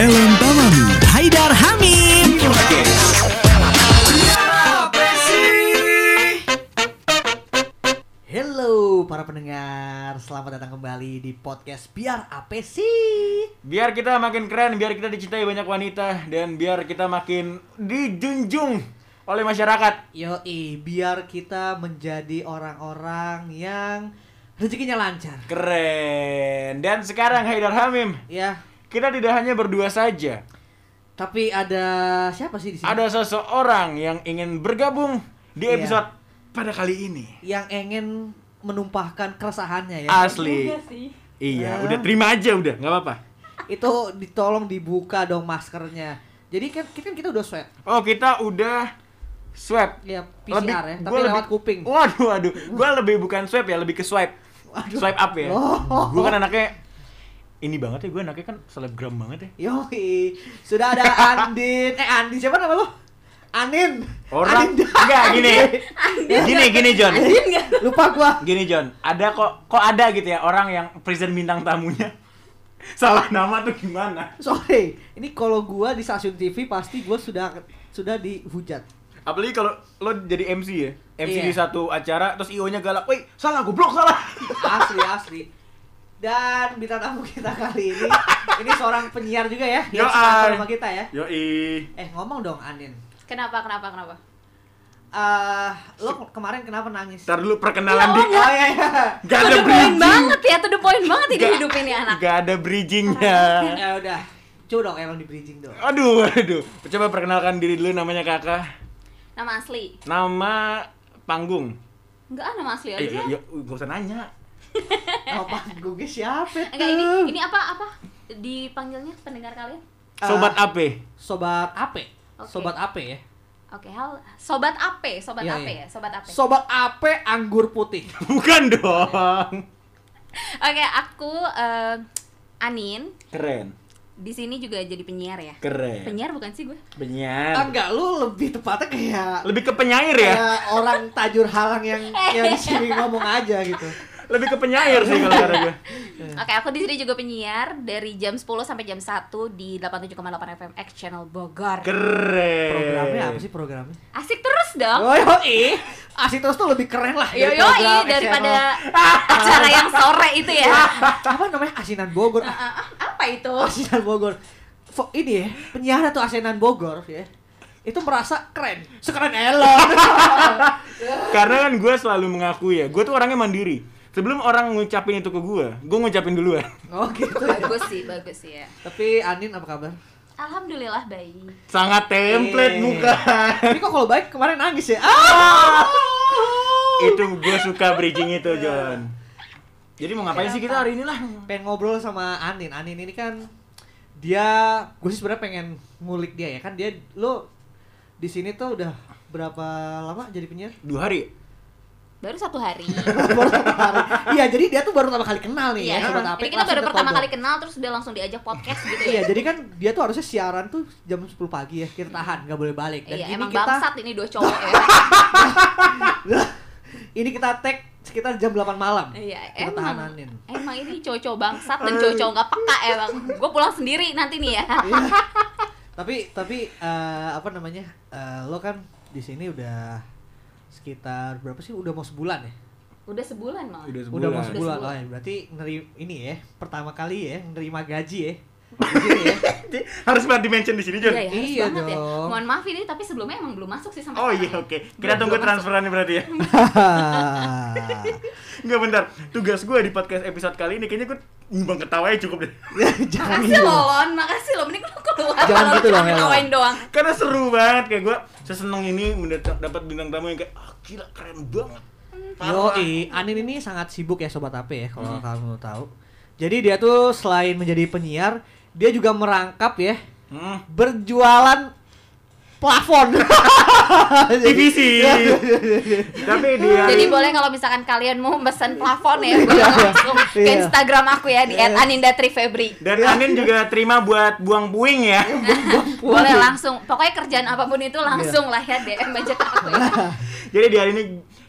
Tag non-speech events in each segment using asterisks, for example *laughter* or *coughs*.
Ellen Tamami. Haidar Hamim. Hello para pendengar, selamat datang kembali di podcast Biar Apa sih? Biar kita makin keren, biar kita dicintai banyak wanita dan biar kita makin dijunjung oleh masyarakat. Yoi, biar kita menjadi orang-orang yang rezekinya lancar. Keren. Dan sekarang Haidar Hamim, Ya, kita tidak hanya berdua saja. tapi ada siapa sih di sini? Ada seseorang yang ingin bergabung di Iya. episode pada kali ini. yang ingin menumpahkan keresahannya ya. Asli. Iya, Ah. udah terima aja udah, nggak apa-apa. Itu ditolong dibuka dong maskernya. Jadi kan kita, kita udah swab. Oh, kita udah swab. Ya PCR ya, tapi gua lewat kuping. Waduh, waduh. Gua lebih bukan swab ya, lebih ke swipe. Waduh. Swipe up ya. Oh. Gua kan anaknya ini banget ya, gue anaknya kan selebgram banget ya. Yoi, sudah ada Andin. Eh Andin siapa nama lo? Anin. Orang Anin. enggak gini. Gini gini John. Lupa gua. Gini John, ada kok kok ada gitu ya orang yang present bintang tamunya. Salah nama tuh gimana? Sorry, ini kalau gua di stasiun TV pasti gua sudah sudah dihujat. Apalagi kalau lo jadi MC ya. MC Iya. di satu acara terus IO-nya galak, "Woi, salah goblok salah." Asli asli. Dan bintang tamu kita kali ini *laughs* ini seorang penyiar juga ya, Yo, ay. sama kita ya. Yoi. Eh ngomong dong Anin. Kenapa, kenapa, kenapa? Eh, lo ke- kemarin kenapa nangis? Ntar dulu perkenalan Ya di Oh iya iya. Gak ada bridging. banget ya, to the point banget ini hidup ini anak. Gak ada bridgingnya. Ya udah. Coba dong Elon di bridging dong. Aduh, aduh. Coba perkenalkan diri dulu namanya kakak. Nama asli. Nama panggung. Enggak, nama asli Eh, aja. ya, gak usah nanya. *laughs* Oh panggungnya siapa tuh? Enggak, ini ini apa apa dipanggilnya pendengar kalian? Sobat Ah. Ape. Sobat Ape. Oke. Sobat Ape ya. Oke, hal sobat Ape, sobat Iya, Ape iya. ya, sobat Ape. Sobat Ape anggur putih. *laughs* Bukan dong. Oke, aku eh, Anin. Keren. Di sini juga jadi penyiar ya. Keren. Penyiar bukan sih gue? Penyiar. Ah, enggak, lu lebih tepatnya kayak Lebih ke penyair ya? kayak orang tajur halang yang yang di sini ngomong aja gitu. Lebih ke penyair sih kalau kata gue. Oke, aku di sini juga penyiar dari jam 10 sampai jam 1 di 87,8 FM X Channel Bogor. Keren. Programnya apa sih programnya? Asik terus dong. Oh yoi, asik terus tuh lebih keren lah. Yo dari yo daripada acara yang sore itu ya. *laughs* apa namanya asinan Bogor? Ah, ah, apa itu? Asinan Bogor. Fo- ini ya penyiar atau asinan Bogor ya itu merasa keren, sekeren Elon. *laughs* Karena kan gue selalu mengakui ya, gue tuh orangnya mandiri. Sebelum orang ngucapin itu ke gue, gue ngucapin duluan. *laughs* oh gitu. ya. Bagus sih, bagus sih ya. Tapi Anin apa kabar? Alhamdulillah baik. Sangat template Eh. bukan? Tapi kok kalau baik kemarin nangis ya? Ah! *laughs* itu gue suka bridging itu, John. Jadi mau ngapain sih kita hari ini lah? pengen ngobrol sama Anin. Anin ini kan dia gue sih sebenarnya pengen ngulik dia ya kan dia lo di sini tuh udah berapa lama jadi penyiar? Dua hari. Baru satu hari. *laughs* baru satu hari. Iya, jadi dia tuh baru pertama kali kenal nih Iya, ya sobat Apek, ini kita baru pertama kali kenal terus udah langsung diajak podcast gitu Iya, ya. jadi kan dia tuh harusnya siaran tuh jam 10 pagi ya. Kita tahan, nggak boleh balik. Dan Iya, ini emang kita bangsat ini dua cowok ya. *laughs* ini kita tag sekitar jam 8 malam. Iya, Kita emang. Anin. Emang ini cowok-cowok bangsat dan cowok-cowok nggak peka emang. Gue pulang sendiri nanti nih ya. Iya. tapi tapi eh, apa namanya? eh, lo kan di sini udah sekitar berapa sih? Udah mau sebulan ya? Udah sebulan malah. Udah sebulan. Udah mau Udah sebulan. sebulan. Oh, ya, berarti neri ini ya, pertama kali ya nerima gaji ya. Di sini ya. Harus banget di-mention di sini, John. Iya ya, harus Iya banget ya. dong. Mohon maaf ini tapi sebelumnya emang belum masuk sih sampai Oh iya, oke. Kita Belum- tunggu transferannya berarti ya. *laughs* Enggak bentar. Tugas gue di podcast episode kali ini kayaknya gue nyumbang ketawanya cukup deh. *laughs* Jangan Makasih lo, Lon. Makasih lo. Mending lo keluar. Jangan gitu dong, ngetawain doang. Karena seru banget kayak gue seseneng ini dapat bintang tamu yang kayak ah gila keren banget. Yo, Anin ini sangat sibuk ya sobat AP ya kalau kamu tahu. Jadi dia tuh selain menjadi penyiar, dia juga merangkap ya Hmm. berjualan plafon. *laughs* TVC. *laughs* Tapi dia Jadi boleh kalau misalkan kalian mau pesan plafon ya, boleh langsung ke Iya. Instagram aku ya di @anindatri_febri. dan Anin juga terima buat buang puing ya. *laughs* Boleh langsung. Pokoknya kerjaan apa pun itu langsung lah ya DM aja ke aku ya. Jadi di hari ini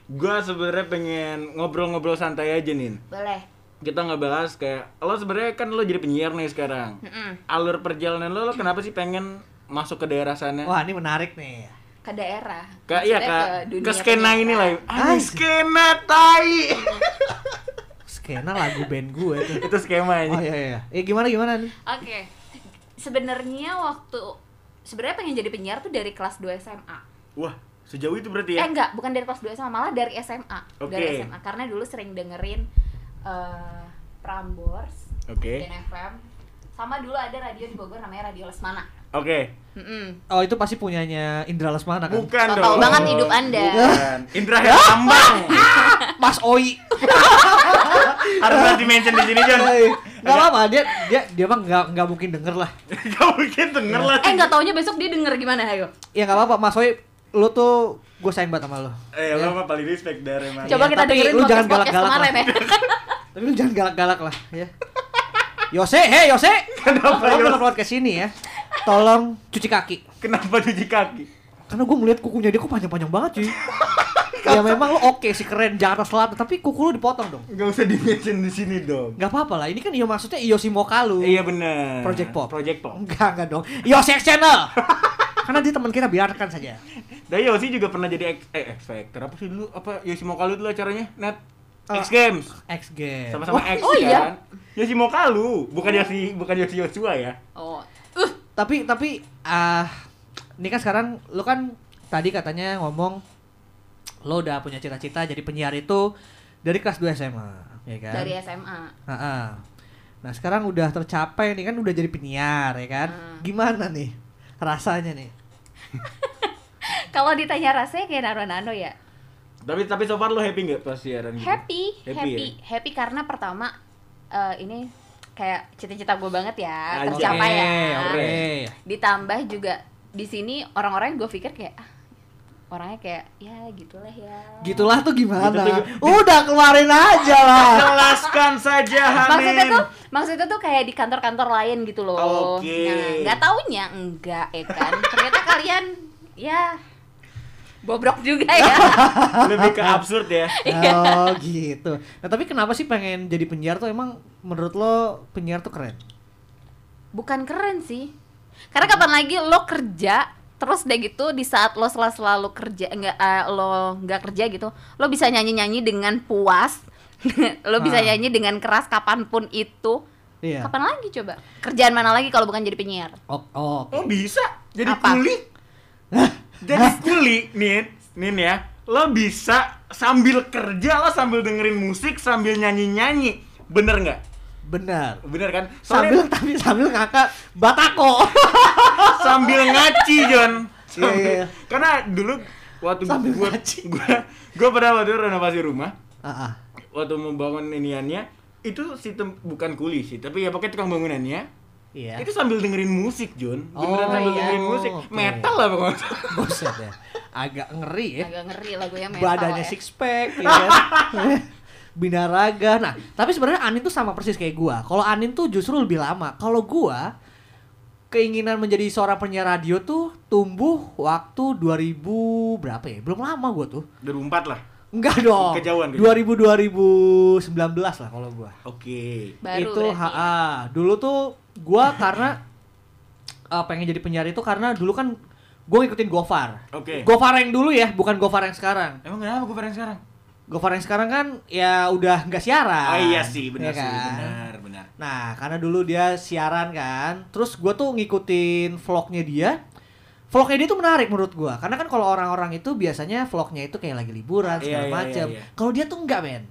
gue sebenarnya pengen ngobrol-ngobrol santai aja nih. Boleh. kita ngebahas kayak lo sebenarnya kan lo jadi penyiar nih sekarang. Mm-mm. Alur perjalanan lo, lo kenapa sih pengen masuk ke daerah sana? Wah, ini menarik nih. ke daerah Kak, iya kak, dunia ke skena ini lah. Ah, skena tai. *laughs* Skena lagu band gue tuh. Itu skema Oh ini. iya iya. Eh gimana gimana nih? oke sebenarnya waktu sebenarnya pengen jadi penyiar tuh dari kelas 2 SMA Wah, sejauh itu berarti eh ya? enggak bukan dari kelas 2 SMA malah dari SMA Oke. dari SMA karena dulu sering dengerin eh Prambors Oke, dan FM sama dulu ada radio di Bogor namanya Radio Lesmana oke. Mm-mm. Oh itu pasti punyanya Indra Lesmana kan? Bukan dong. tau banget hidup Anda. Bukan. Indra Herlambang. *laughs* Mas Oi. Harus nanti mention di sini, Jon. Gak apa-apa, dia dia dia mah nggak nggak mungkin denger lah. *laughs* Gak mungkin denger lah. Eh nggak taunya besok dia denger gimana ayo. Ya nggak apa-apa, Mas Oi, lu tuh gue sayang banget sama lu. Eh, lo mah paling respect dari mana? Coba Iya, kita tapi dengerin lu jangan galak-galak kemarin ya. *laughs* Tapi lu jangan galak-galak lah, ya. Yose, hei Yose. Kenapa, Kalau Yos? keluar ke sini ya, tolong cuci kaki. Kenapa cuci kaki? Karena gue ngeliat kukunya dia kok panjang-panjang banget cuy. *laughs* ya memang lu oke sih keren Jakarta Selatan, tapi kuku lu dipotong dong. Gak usah di mention di sini dong. Gak apa-apa lah, ini kan iya maksudnya Yosi Mokalu. Iya bener. Project Pop. Project Pop. Enggak, enggak dong. Yose X Channel. *laughs* Karena dia teman kita biarkan saja. Dan Yosi juga pernah jadi X, eh, X Factor apa sih dulu? Apa Yosi Mokalu dulu acaranya? Net Ah. X Games. X Game. Sama-sama Oh, X oh iya? kan? Yosi Mokalu, bukan Yosi bukan Yosi Yosua ya. Oh. Tapi tapi ah ini kan sekarang lu kan tadi katanya ngomong lo udah punya cita-cita jadi penyiar itu dari kelas 2 SMA, ya kan? Dari SMA. Nah, sekarang udah tercapai nih kan udah jadi penyiar, ya kan? Hmm. Gimana nih rasanya nih? *laughs* Kalau ditanya rasanya kayak nano-nano ya. Tapi tapi so far lo happy nggak pas siaran gitu? Happy, Happy happy, ya? happy, karena pertama eh, ini kayak cita-cita gue banget ya, Anjay, tercapai ya. Oke. Ditambah juga di sini orang-orang gue pikir kayak ah, orangnya kayak ya gitulah ya. Gitulah tuh gimana? Gitu tuh- Udah keluarin aja lah. *laughs* Jelaskan saja Maksudnya Hanin. tuh, maksudnya tuh kayak di kantor-kantor lain gitu loh. Oke. Nah, nggak taunya enggak ya kan. Ternyata kalian ya bobrok juga ya. *laughs* Lebih ke absurd ya. oh, gitu. Nah, tapi kenapa sih pengen jadi penyiar tuh emang menurut lo penyiar tuh keren? Bukan keren sih. Karena kapan lagi lo kerja terus deh gitu di saat lo selalu selalu kerja enggak eh, lo nggak kerja gitu lo bisa nyanyi nyanyi dengan puas *laughs* lo bisa Ah. nyanyi dengan keras kapan pun itu Iya. kapan lagi coba kerjaan mana lagi kalau bukan jadi penyiar Oh, oh, oke. Oh bisa jadi Apa? kuli? jadi kuli nih, nih ya. Lo bisa sambil kerja lo sambil dengerin musik sambil nyanyi nyanyi, bener nggak? Benar. Bener kan? Sambil Soalnya tapi sambil ngangkat batako. *laughs* sambil ngaci John. Iya, iya, iya. Karena dulu waktu Sambil gua, ngaci. gua gua pernah waktu renovasi rumah, Ah, ah. waktu membangun iniannya itu sistem bukan kuli sih, tapi ya pokoknya tukang bangunannya Iya. itu sambil dengerin musik John, Oh, sambil iya. dengerin musik, Oke. metal lah pokoknya. Buset ya. Agak ngeri ya. agak ngeri lagunya metal Badannya ya. six pack ya kan. *laughs* Binaraga. Nah, tapi sebenarnya Anin tuh sama persis kayak gua. Kalau Anin tuh justru lebih lama. Kalau gua keinginan menjadi seorang penyiar radio tuh tumbuh waktu 2000 berapa ya? Belum lama gua tuh. 2004 lah. Enggak dong. Kejauhan, 2000 2019 lah kalau gua. Oke. baru itu berarti. HA. Dulu tuh gua karena *clears throat* eh, pengen jadi penyiar itu karena dulu kan gua ngikutin Gofar. Oke. Gofar yang dulu ya, bukan Gofar yang sekarang. Emang kenapa gue yang sekarang? Gofar yang sekarang kan ya udah nggak siaran. Oh iya sih, benar ya sih, kan? benar, benar. Nah, karena dulu dia siaran kan. Terus gua tuh ngikutin vlognya dia. Vlognya dia tuh menarik menurut gua. Karena kan kalau orang-orang itu biasanya vlognya itu kayak lagi liburan Iya, segala iya, macam. iya, iya. Kalau dia tuh enggak, men.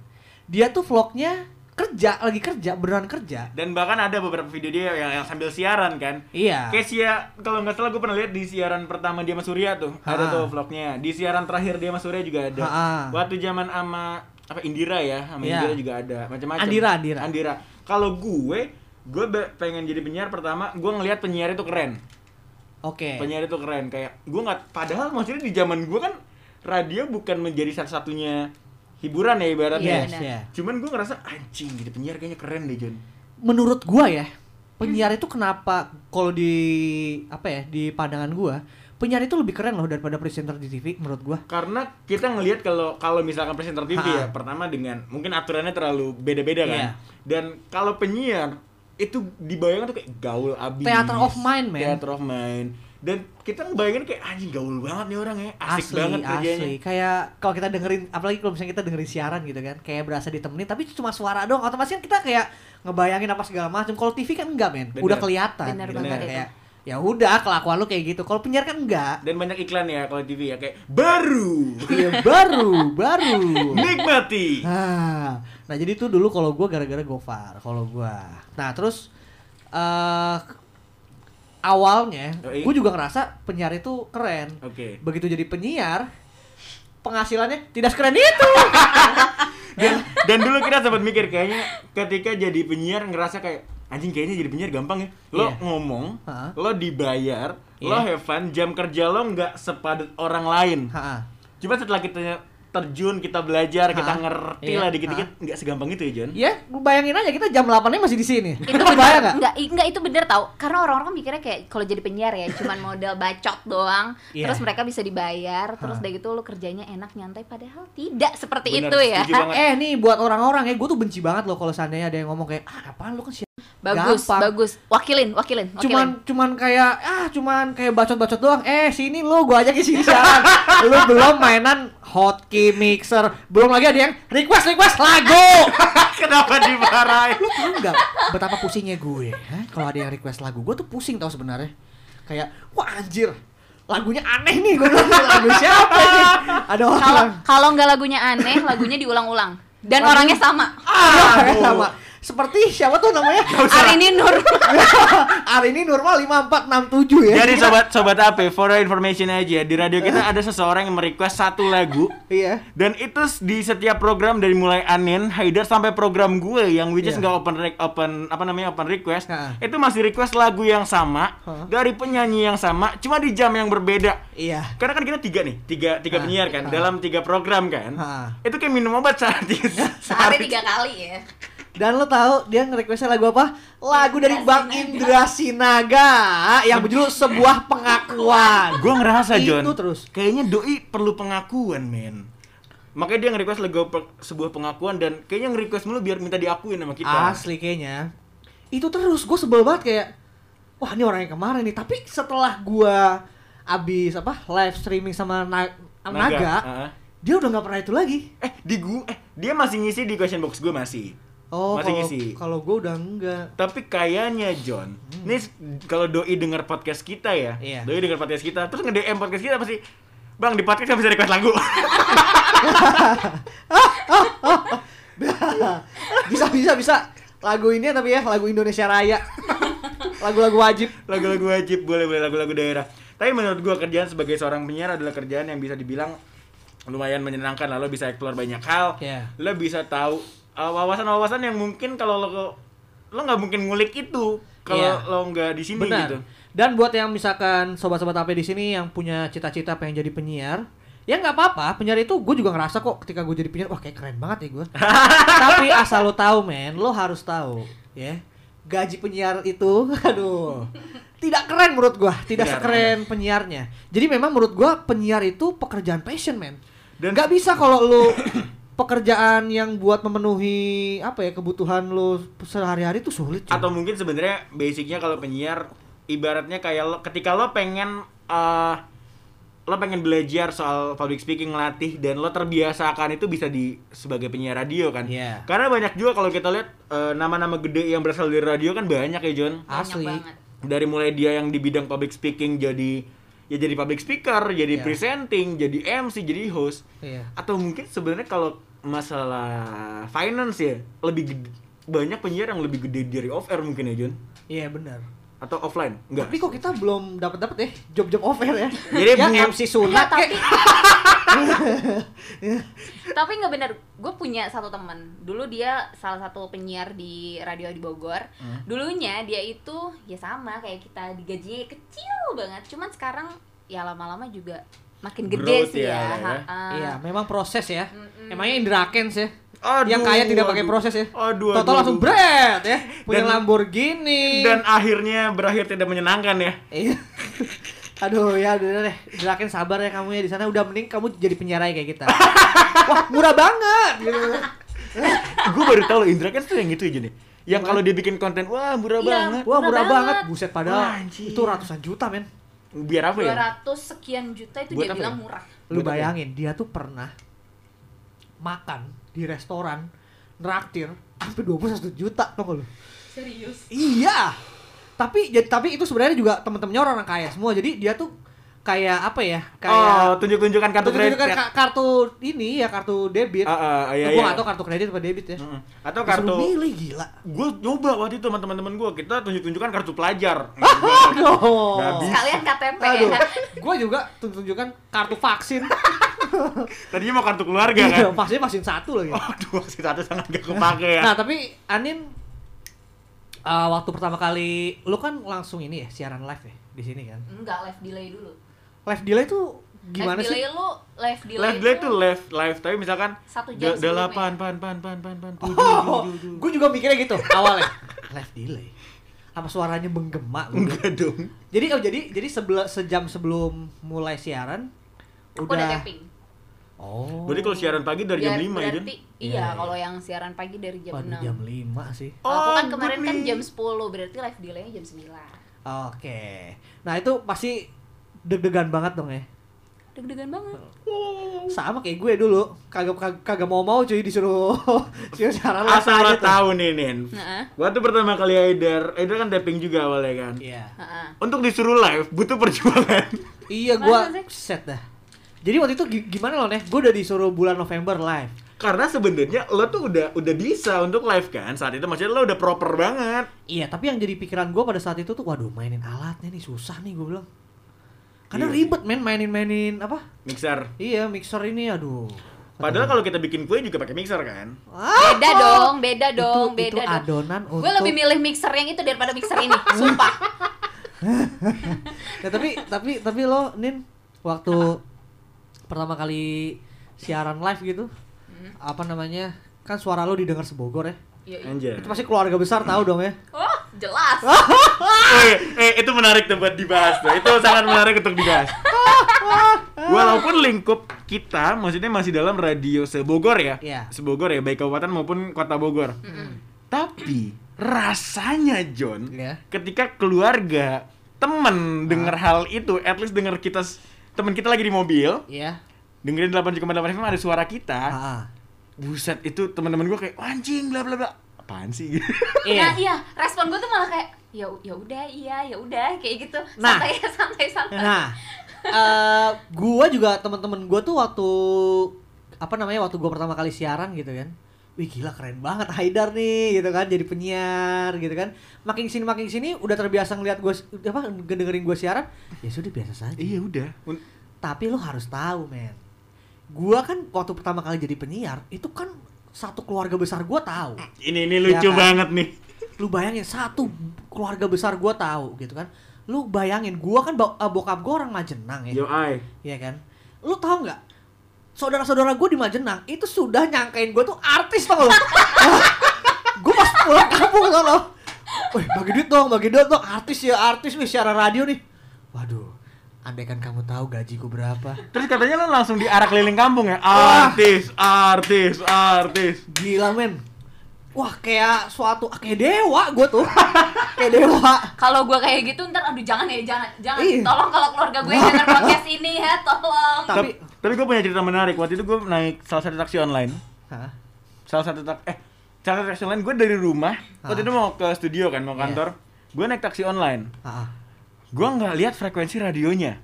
Dia tuh vlognya kerja, lagi kerja, beneran kerja. Dan bahkan ada beberapa video dia yang, yang sambil siaran kan. Iya. Kayak sia, kalau nggak salah gue pernah lihat di siaran pertama dia sama Surya tuh. Ha. Ada tuh vlognya. Di siaran terakhir dia sama Surya juga ada. Ha. Waktu zaman ama apa Indira ya, sama Iya. Indira juga ada. Macam-macam. Andira, Andira. Andira. Kalau gue, gue pengen jadi penyiar pertama, gue ngelihat penyiar itu keren. Oke. Penyiar itu keren kayak gue nggak padahal maksudnya di zaman gue kan radio bukan menjadi satu-satunya hiburan ya ibaratnya. Yes, benar. ya. Cuman gue ngerasa anjing jadi penyiar kayaknya keren deh John. Menurut gua ya, penyiar itu kenapa kalau di apa ya, di pandangan gua, penyiar itu lebih keren loh daripada presenter di TV menurut gua. Karena kita ngelihat kalau kalau misalkan presenter TV Ha. ya, pertama dengan mungkin aturannya terlalu beda-beda kan. Iya. Dan kalau penyiar itu dibayangkan tuh kayak gaul abis. Theater of mind, man. Theater of mind. Dan kita ngebayangin kayak anjing gaul banget nih orang ya. Asik asli, banget kerjanya. asli. Kayak kalau kita dengerin apalagi kalau misalnya kita dengerin siaran gitu kan, kayak berasa ditemenin tapi cuma suara doang. Otomatis kan kita kayak ngebayangin apa segala macam. Kalau TV kan enggak, men. Bener. Udah kelihatan Bener gitu kan kayak ya udah kelakuan lu kayak gitu. Kalau penyiar kan enggak. Dan banyak iklan ya kalau TV ya kayak baru. Iya, baru, baru. *laughs* Nikmati. Nah, nah jadi tuh dulu kalau gua gara-gara Gofar, kalau gua. Nah, terus eh awalnya gue juga ngerasa penyiar itu keren. Oke. Begitu jadi penyiar, penghasilannya tidak sekeren itu. *laughs* Dan dan dulu kita sempat mikir kayaknya ketika jadi penyiar ngerasa kayak anjing kayaknya jadi penyiar gampang ya. Lo Iya. ngomong, Ha. lo dibayar, lo Iya. have fun, jam kerja lo nggak sepadat orang lain. Ha-ha. Cuma setelah kita terjun, kita belajar, kita Ha. ngerti Iya. lah dikit-dikit nggak segampang itu ya, John. Ya, lu bayangin aja kita jam 8 masih di sini. itu bayang nggak? nggak itu bener tau karena orang-orang mikirnya kayak kalau jadi penyiar ya cuman modal bacot doang Iya. terus mereka bisa dibayar terus Hah. udah gitu lu kerjanya enak nyantai padahal tidak seperti Bener, itu ya. Eh nih buat orang-orang ya, gue tuh benci banget loh kalau seandainya ada yang ngomong kayak ah apaan lu kan bagus Gampang. bagus. Wakilin wakilin wakilin. Cuman cuman kayak ah cuman kayak bacot-bacot doang. Eh sini lu gua aja ke sini *laughs* lu belum mainan hotkey mixer. Belum lagi ada yang request request lagu. *laughs* Kenapa dimarahin? lu tahu nggak betapa pusingnya gue kalau ada yang request lagu gue tuh pusing tau sebenarnya. Kayak wah anjir lagunya aneh nih. Gue bilang lagu siapa *laughs* nih? Ada orang. kalau nggak lagunya aneh lagunya diulang-ulang. Dan Lagu- orangnya sama. Ah, Aduh. sama seperti siapa tuh namanya? Hari ini Nur. Hari ini normal 5467 ya. Jadi sobat sobat AP, for your information aja. Di radio kita ada seseorang yang merequest satu lagu. Iya. Dan itu di setiap program dari mulai Anin, Haidar sampai program gue yang which is nggak open re- open apa namanya open request, Ha. itu masih request lagu yang sama Ha. dari penyanyi yang sama, cuma di jam yang berbeda. iya. Karena kan kita tiga nih, tiga tiga Ha. penyiar kan dalam tiga program kan. Itu kayak minum obat sehari. sehari tiga kali ya Dan lo tahu dia nge-requestnya lagu apa? Lagu dari Indra Bang. Indra Sinaga yang berjudul Sebuah Pengakuan. Gue ngerasa John, Itu terus. kayaknya doi perlu pengakuan men. Makanya dia nge-request lagu pe- sebuah pengakuan dan kayaknya nge-request mulu biar minta diakuin sama kita. Asli kayaknya. Itu terus gue sebel banget kayak wah ini orang yang kemarin nih. Tapi setelah gua abis apa live streaming sama Na- sama Naga, Heeh. dia udah nggak pernah itu lagi. Eh, di gua eh dia masih ngisi di question box gue masih. Oh, masih kalau ngisi. kalau gue udah enggak. Tapi kayaknya John, nih s- kalau doi denger podcast kita ya, Hmm. Iya. doi denger podcast kita, terus nge-DM podcast kita pasti Bang di podcast bisa request lagu. *laughs* bisa bisa bisa lagu ini tapi ya lagu Indonesia Raya. Lagu-lagu wajib. lagu-lagu wajib boleh boleh lagu-lagu daerah. Tapi menurut gua kerjaan sebagai seorang penyiar adalah kerjaan yang bisa dibilang lumayan menyenangkan lah lo bisa explore banyak hal. Iya. Lo bisa tahu uh, wawasan-wawasan yang mungkin kalau lo lo nggak mungkin ngulik itu kalau Iya. lo nggak di sini Benar. gitu. Dan buat yang misalkan sobat-sobat AP di sini yang punya cita-cita pengen jadi penyiar, ya nggak apa-apa. Penyiar itu gue juga ngerasa kok ketika gue jadi penyiar, wah kayak keren banget ya gue. *laughs* Tapi asal lo tahu men, lo harus tahu ya gaji penyiar itu, *laughs* aduh, tidak keren menurut gue, tidak Tidak sekeren penyiarnya. Jadi memang menurut gue penyiar itu pekerjaan passion men. Dan- nggak bisa kalau lo *coughs* pekerjaan yang buat memenuhi apa ya kebutuhan lo sehari-hari itu sulit. cuy. Atau mungkin sebenarnya basicnya kalau penyiar ibaratnya kayak lo ketika lo pengen eh lo pengen belajar soal public speaking latih dan lo terbiasakan itu bisa di sebagai penyiar radio kan. Iya. Karena banyak juga kalau kita lihat eh, nama-nama gede yang berasal dari radio kan banyak ya John. banyak Asli. banget Dari mulai dia yang di bidang public speaking jadi ya jadi public speaker, jadi Iya. presenting, jadi MC, jadi host. Iya. Atau mungkin sebenarnya kalau masalah finance ya lebih gede, banyak penyiar yang lebih gede dari off air mungkin ya John Iya benar. atau offline? Enggak. Tapi kok kita belum dapat dapat ya job-job offer ya. Jadi bunga- MC sunat Enggak, tapi *laughs* tapi nggak bener gue punya satu teman. Dulu dia salah satu penyiar di radio di Bogor. Hmm. dulunya dia itu ya sama kayak kita digajinya kecil banget. Cuman sekarang ya lama-lama juga makin gede Growth sih ya, ya, ya. Iya, memang proses ya. Mm-mm. Emangnya Indra Kents ya. Aduh, yang kaya tidak pakai proses ya. Aduh, Total aduh, langsung bread ya. Punya Dan- Lamborghini. dan akhirnya berakhir tidak menyenangkan ya Iya. *laughs* Aduh ya udah deh, gerakin sabar ya kamu ya di sana udah mending kamu jadi penyiar kayak kita. *laughs* Wah, murah banget gitu. gue baru tahu loh Indra kan tuh yang gitu aja nih. Yang kalau dia bikin konten, wah murah Iya. banget. Wah, Murah murah banget. banget. Buset Wah, padahal anjir. itu ratusan juta, men. Biar apa ya? 200 sekian juta itu Buat dia bilang ya? murah. Lu Buat ya? bayangin dia tuh pernah makan di restoran nraktir sampai 21 juta tau gak lu? Serius. Iya. Tapi jadi tapi itu sebenarnya juga temen-temennya orang kaya semua. Jadi dia tuh kayak apa ya? Oh, Kayak tunjuk-tunjukan kartu kredit. tunjuk-tunjukkan ka- kartu ini ya kartu debit. Ah, ah, iya, Gue iya. gak tau kartu kredit apa debit ya. Mm-mm. Atau Disuruh kartu milih gila. gue nyoba waktu itu sama teman-teman gue kita tunjuk-tunjukkan kartu pelajar bisa. Sekalian KTP Aduh. ya. Gue juga tunjuk-tunjukkan kartu vaksin. tadinya mau kartu keluarga kan Iya, vaksin vaksin satu lagi. Aduh, vaksin satu sangat gak kepake ya. Nah, tapi Anin uh, waktu pertama kali lu kan langsung ini ya siaran live ya di sini kan. Enggak, live delay dulu. Live delay tuh gimana live sih? delay lu, live delay, live delay tuh live live tapi misalkan Satu jam delapan pan pan pan pan pan tujuh Oh, gue juga mikirnya gitu awalnya. *laughs* Live delay. Apa suaranya menggema? bilang. enggak dong Jadi oh jadi jadi sebelum sejam sebelum mulai siaran Aku udah, udah tapping. Oh. berarti kalau siaran pagi dari jam Biar- 5 ya Jon? berarti, Iya, Iya, iya. kalau yang siaran pagi dari jam 6. jam 5 sih. Kalau aku kan Oh, kemarin kan jam 10, berarti live delay-nya jam 9. Oke. Nah, itu pasti deg-degan banget dong ya. Deg-degan banget. Sama kayak gue dulu, kagak kagak, kagak mau-mau cuy disuruh *laughs* disuruh live asal lo tahu nih Nin Heeh. waktu pertama kali Aider Aider kan tapping juga awalnya kan Iya. Heeh. untuk disuruh live butuh perjuangan *laughs* Iya, sih? set dah. Jadi waktu itu gi- gimana lo nih? Gue udah disuruh bulan November live. karena sebenarnya lo tuh udah udah bisa untuk live kan saat itu maksudnya lo udah proper banget Iya, tapi yang jadi pikiran gue pada saat itu tuh, waduh mainin alatnya nih susah nih gue bilang. Karena Iya. ribet men mainin-mainin apa? mixer Iya, mixer ini aduh. padahal kalau kita bikin kue juga pakai mixer kan Beda dong, beda itu, dong, itu beda dong. adonan untuk Gue lebih milih mixer yang itu daripada mixer ini, sumpah. *laughs* Ya, tapi tapi tapi lo Nin waktu pertama kali siaran live gitu Hmm. apa namanya kan suara lo didengar sebogor ya Iya, iya. anjay itu pasti keluarga besar tahu dong ya Oh, jelas. *laughs* eh, eh, itu menarik tuh buat dibahas tuh. Itu sangat menarik untuk dibahas. Walaupun lingkup kita maksudnya masih dalam radio sebogor ya. Iya. Sebogor ya, baik kabupaten maupun kota Bogor. Tapi rasanya John, Iya. ketika keluarga, temen denger hal itu, at least denger kita temen kita lagi di mobil, iya dengerin 8,8 FM ada suara kita. Ah, ah. Buset, itu teman-teman gue kayak "Wah, anjing bla bla bla. Apaan sih? iya Nah, iya, respon gue tuh malah kayak ya ya udah, iya, ya udah kayak gitu. Nah. Santai santai santai. Nah, eh gua juga teman-teman gua tuh waktu apa namanya waktu gua pertama kali siaran gitu kan. Wih gila keren banget Haidar nih gitu kan jadi penyiar gitu kan. Makin sini makin sini udah terbiasa ngeliat gua apa dengerin gua siaran. Ya sudah biasa saja. iya udah. Tapi lo harus tahu men. Gua kan waktu pertama kali jadi penyiar itu kan satu keluarga besar gua tahu. Ini ini lucu Iya kan? banget nih. lu bayangin satu keluarga besar gua tahu gitu kan lu bayangin gua kan bo- eh, bokap gua orang Majenang ya Yo ai. Iya kan lu tahu nggak saudara-saudara gua di Majenang itu sudah nyangkain gua tuh artis tau lo *laughs* gua pas pulang kampung tau lo Wih, bagi duit dong, bagi duit dong. Artis ya, artis nih siaran radio nih. Waduh, andaikan kamu tahu gajiku berapa. Terus katanya lo langsung diarak keliling kampung ya? Wah. Artis, artis, artis. Gila men. Wah, kayak suatu kayak dewa gua tuh. *laughs* kayak dewa. Kalau gue kayak gitu ntar aduh jangan ya jangan jangan Iya. tolong kalau keluarga gue yang denger podcast *laughs* ini ya tolong Tapi Tapi, tapi gue punya cerita menarik. Waktu itu gue naik salah satu taksi online. Hah? Salah satu tak eh salah satu taksi online gue dari rumah. Waktu Ah. itu mau ke studio kan, mau Iya. kantor. Gue naik taksi online. Ah, ah. Gue nggak lihat frekuensi radionya.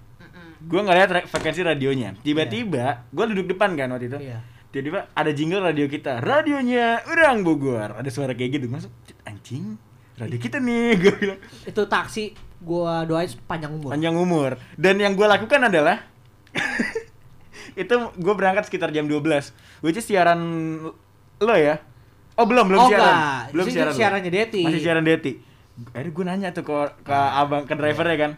Gue nggak lihat re- frekuensi radionya. Tiba-tiba gue duduk depan kan waktu itu. Iya. Tiba-tiba ada jingle radio kita. Radionya orang Bogor. Ada suara kayak gitu. Masuk anjing. Radio kita nih. *laughs* Gue bilang. Itu taksi gua doain panjang umur. panjang umur dan yang gue lakukan adalah *laughs* itu gue berangkat sekitar jam 12 which is siaran lo ya oh belum belum Oh, siaran enggak. belum Itu siaran siarannya Deti. masih siaran Deti akhirnya gue nanya tuh ke, ke abang ke drivernya kan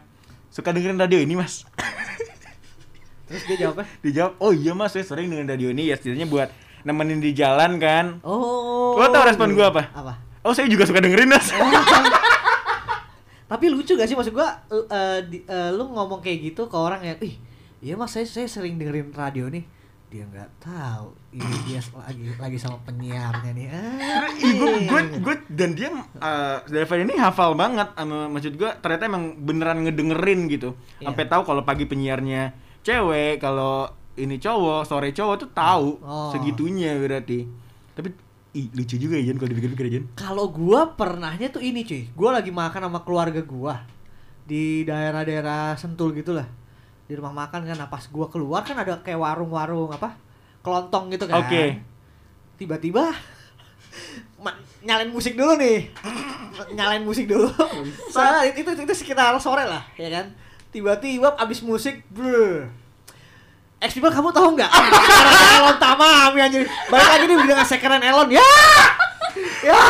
suka dengerin radio ini mas *laughs* Terus dia jawabnya, dijawab oh iya mas saya sering dengerin radio ini ya setidaknya buat nemenin di jalan kan "Oh." Lo tau respon gua apa? Apa? oh saya juga suka dengerin mas *laughs* Tapi lucu gak sih maksud gua eh, eh, di- eh, lu ngomong kayak gitu ke orang yang ih, iya Mas saya saya sering dengerin radio nih. Dia nggak tahu ini dia lagi lagi sama penyiarnya nih. Ah, gue gue gue dan dia uh, Devin ini hafal banget sama maksud gue ternyata emang beneran ngedengerin gitu Iya. sampai tahu kalau pagi penyiarnya cewek kalau ini cowok sore cowok tuh tahu Oh. segitunya berarti tapi ih, lucu juga ya Jan kalau dipikir-pikir Jan Kalau gua pernahnya tuh ini cuy, gua lagi makan sama keluarga gua di daerah-daerah Sentul gitulah. Di rumah makan kan, nah pas gua keluar kan ada kayak warung-warung apa? Kelontong gitu kan. Oke. Tiba-tiba *laughs* nyalain musik dulu nih. nyalain musik dulu. *laughs* Soalnya itu, itu, itu sekitar sore lah, ya kan. Tiba-tiba abis musik. Ex people kamu tahu nggak? *laughs* Sekarang Elon Tamami anjir. Balik lagi nih dengan sekeran Elon ya. Ya.